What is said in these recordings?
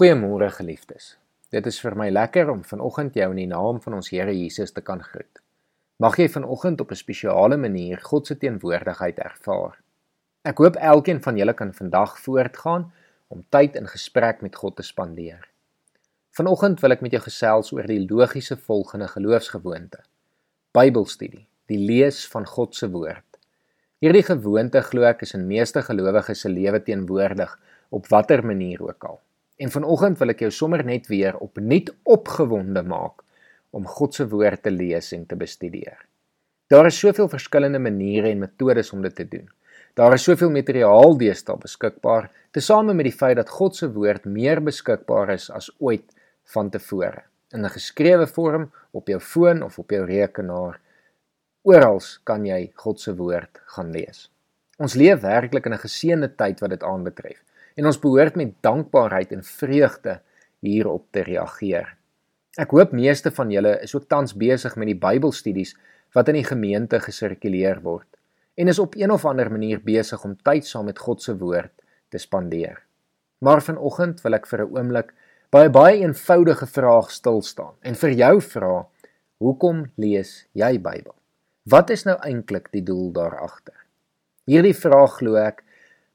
Goeiemôre geliefdes. Dit is vir my lekker om vanoggend jou in die naam van ons Here Jesus te kan groet. Mag jy vanoggend op 'n spesiale manier God se teenwoordigheid ervaar. Ek hoop elkeen van julle kan vandag voortgaan om tyd in gesprek met God te spandeer. Vanoggend wil ek met jou gesels oor die logiese volgende geloofsgewoonte: Bybelstudie, die lees van God se woord. Hierdie gewoonte glo ek is in meeste gelowiges se lewe teenwoordig op watter manier ook al. En vanoggend wil ek jou sommer net weer opnuut opgewonde maak om God se woord te lees en te bestudeer. Daar is soveel verskillende maniere en metodes om dit te doen. Daar is soveel materiaal deesdae beskikbaar, tesame met die feit dat God se woord meer beskikbaar is as ooit vantevore in 'n geskrewe vorm op jou foon of op jou rekenaar. Oral kan jy God se woord gaan lees. Ons leef werklik in 'n geseënde tyd wat dit aanbetref en ons behoort met dankbaarheid en vreugde hierop te reageer. Ek hoop meeste van julle is ook tans besig met die Bybelstudies wat in die gemeente gesirkuleer word en is op een of ander manier besig om tyd saam met God se woord te spandeer. Maar vanoggend wil ek vir 'n oomblik by 'n baie eenvoudige vraag stil staan en vir jou vra: Hoekom lees jy Bybel? Wat is nou eintlik die doel daar agter? Hierdie vraag glo ek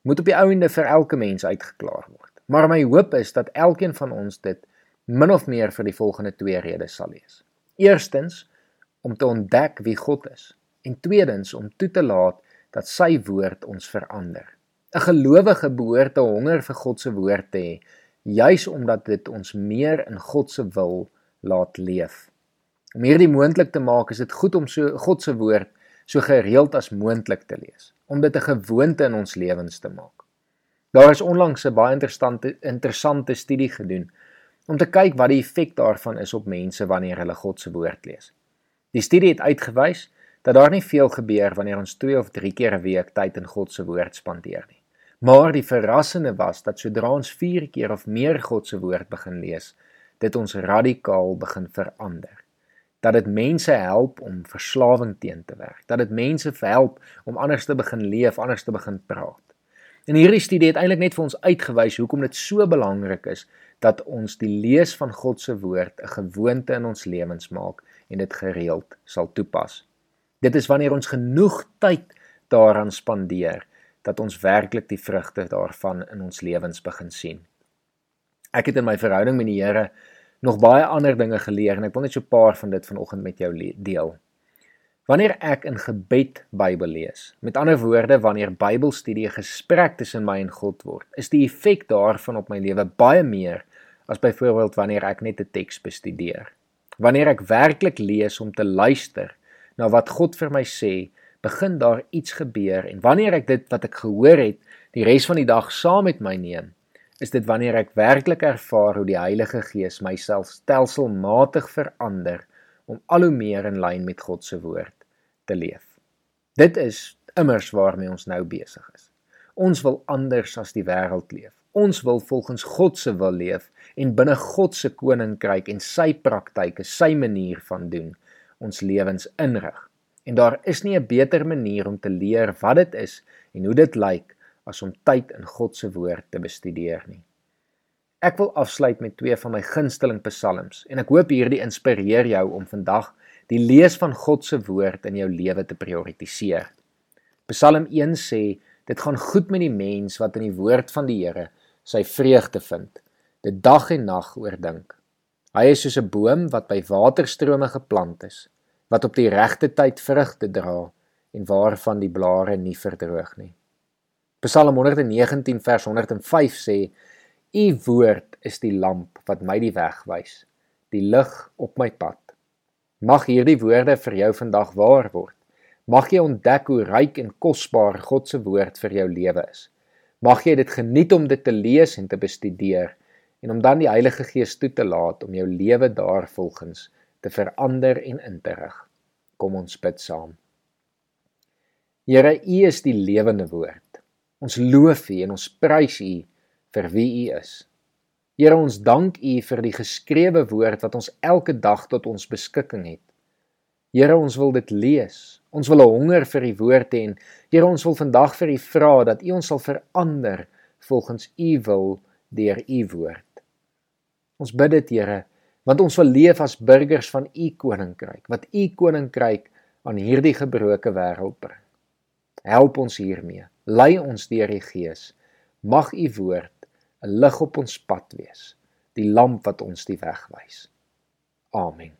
moet op die ouende vir elke mens uitgeklaar word. Maar my hoop is dat elkeen van ons dit min of meer vir die volgende twee redes sal lees. Eerstens om te ontdek wie God is en tweedens om toe te laat dat sy woord ons verander. 'n Gelowige behoort 'n honger vir God se woord te hê, juis omdat dit ons meer in God se wil laat leef. Om hierdie moontlik te maak, is dit goed om so God se woord so gereeld as moontlik te lees om dit 'n gewoonte in ons lewens te maak. Daar is onlangs 'n baie interessante interessante studie gedoen om te kyk wat die effek daarvan is op mense wanneer hulle God se woord lees. Die studie het uitgewys dat daar nie veel gebeur wanneer ons 2 of 3 keer 'n week tyd in God se woord spandeer nie. Maar die verrassende was dat sodra ons 4 keer of meer God se woord begin lees, dit ons radikaal begin verander dat dit mense help om verslawing teen te werk, dat dit mense help om anders te begin leef, anders te begin praat. En hierdie studie het eintlik net vir ons uitgewys hoekom dit so belangrik is dat ons die lees van God se woord 'n gewoonte in ons lewens maak en dit gereeld sal toepas. Dit is wanneer ons genoeg tyd daaraan spandeer dat ons werklik die vrugte daarvan in ons lewens begin sien. Ek het in my verhouding met die Here nog baie ander dinge geleer en ek wil net so 'n paar van dit vanoggend met jou deel. Wanneer ek in gebed Bybel lees, met ander woorde wanneer Bybelstudie 'n gesprek tussen my en God word, is die effek daarvan op my lewe baie meer as byvoorbeeld wanneer ek net 'n teks bestudeer. Wanneer ek werklik lees om te luister na wat God vir my sê, begin daar iets gebeur en wanneer ek dit wat ek gehoor het, die res van die dag saam met my neem, is dit wanneer ek werklik ervaar hoe die Heilige Gees myself stelselmatig verander om al hoe meer in lyn met God se woord te leef. Dit is immers waarmee ons nou besig is. Ons wil anders as die wêreld leef. Ons wil volgens God se wil leef en binne God se koninkryk en sy praktyke, sy manier van doen, ons lewens inrig. En daar is nie 'n beter manier om te leer wat dit is en hoe dit lyk as om tyd in God se woord te bestudeer nie. Ek wil afsluit met twee van my gunsteling psalms en ek hoop hierdie inspireer jou om vandag die lees van God se woord in jou lewe te prioritiseer. Psalm 1 sê dit gaan goed met die mens wat in die woord van die Here sy vreugde vind, dit dag en nag oordink. Hy is soos 'n boom wat by waterstrome geplant is, wat op die regte tyd vrugte dra en waarvan die blare nie verdroog nie. Psalm 119 vers 105 sê: U woord is die lamp wat my die weg wys, die lig op my pad. Mag hierdie woorde vir jou vandag waar word. Mag jy ontdek hoe ryk en kosbaar God se woord vir jou lewe is. Mag jy dit geniet om dit te lees en te bestudeer en om dan die Heilige Gees toe te laat om jou lewe daarvolgens te verander en in te rig. Kom ons bid saam. Here, U is die lewende woord. Ons loof U en ons prys U vir wie U is. Here ons dank U vir die geskrewe woord wat ons elke dag tot ons beskikking het. Here ons wil dit lees. Ons wil 'n honger vir U woord hê en Here ons wil vandag vir U vra dat U ons sal verander volgens U wil deur U woord. Ons bid dit, Here, want ons wil leef as burgers van U koninkryk, wat U koninkryk aan hierdie gebroke wêreld bring. Help ons hiermee. Lei ons deur die Gees. Mag U woord 'n lig op ons pad wees, die lamp wat ons die weg wys. Amen.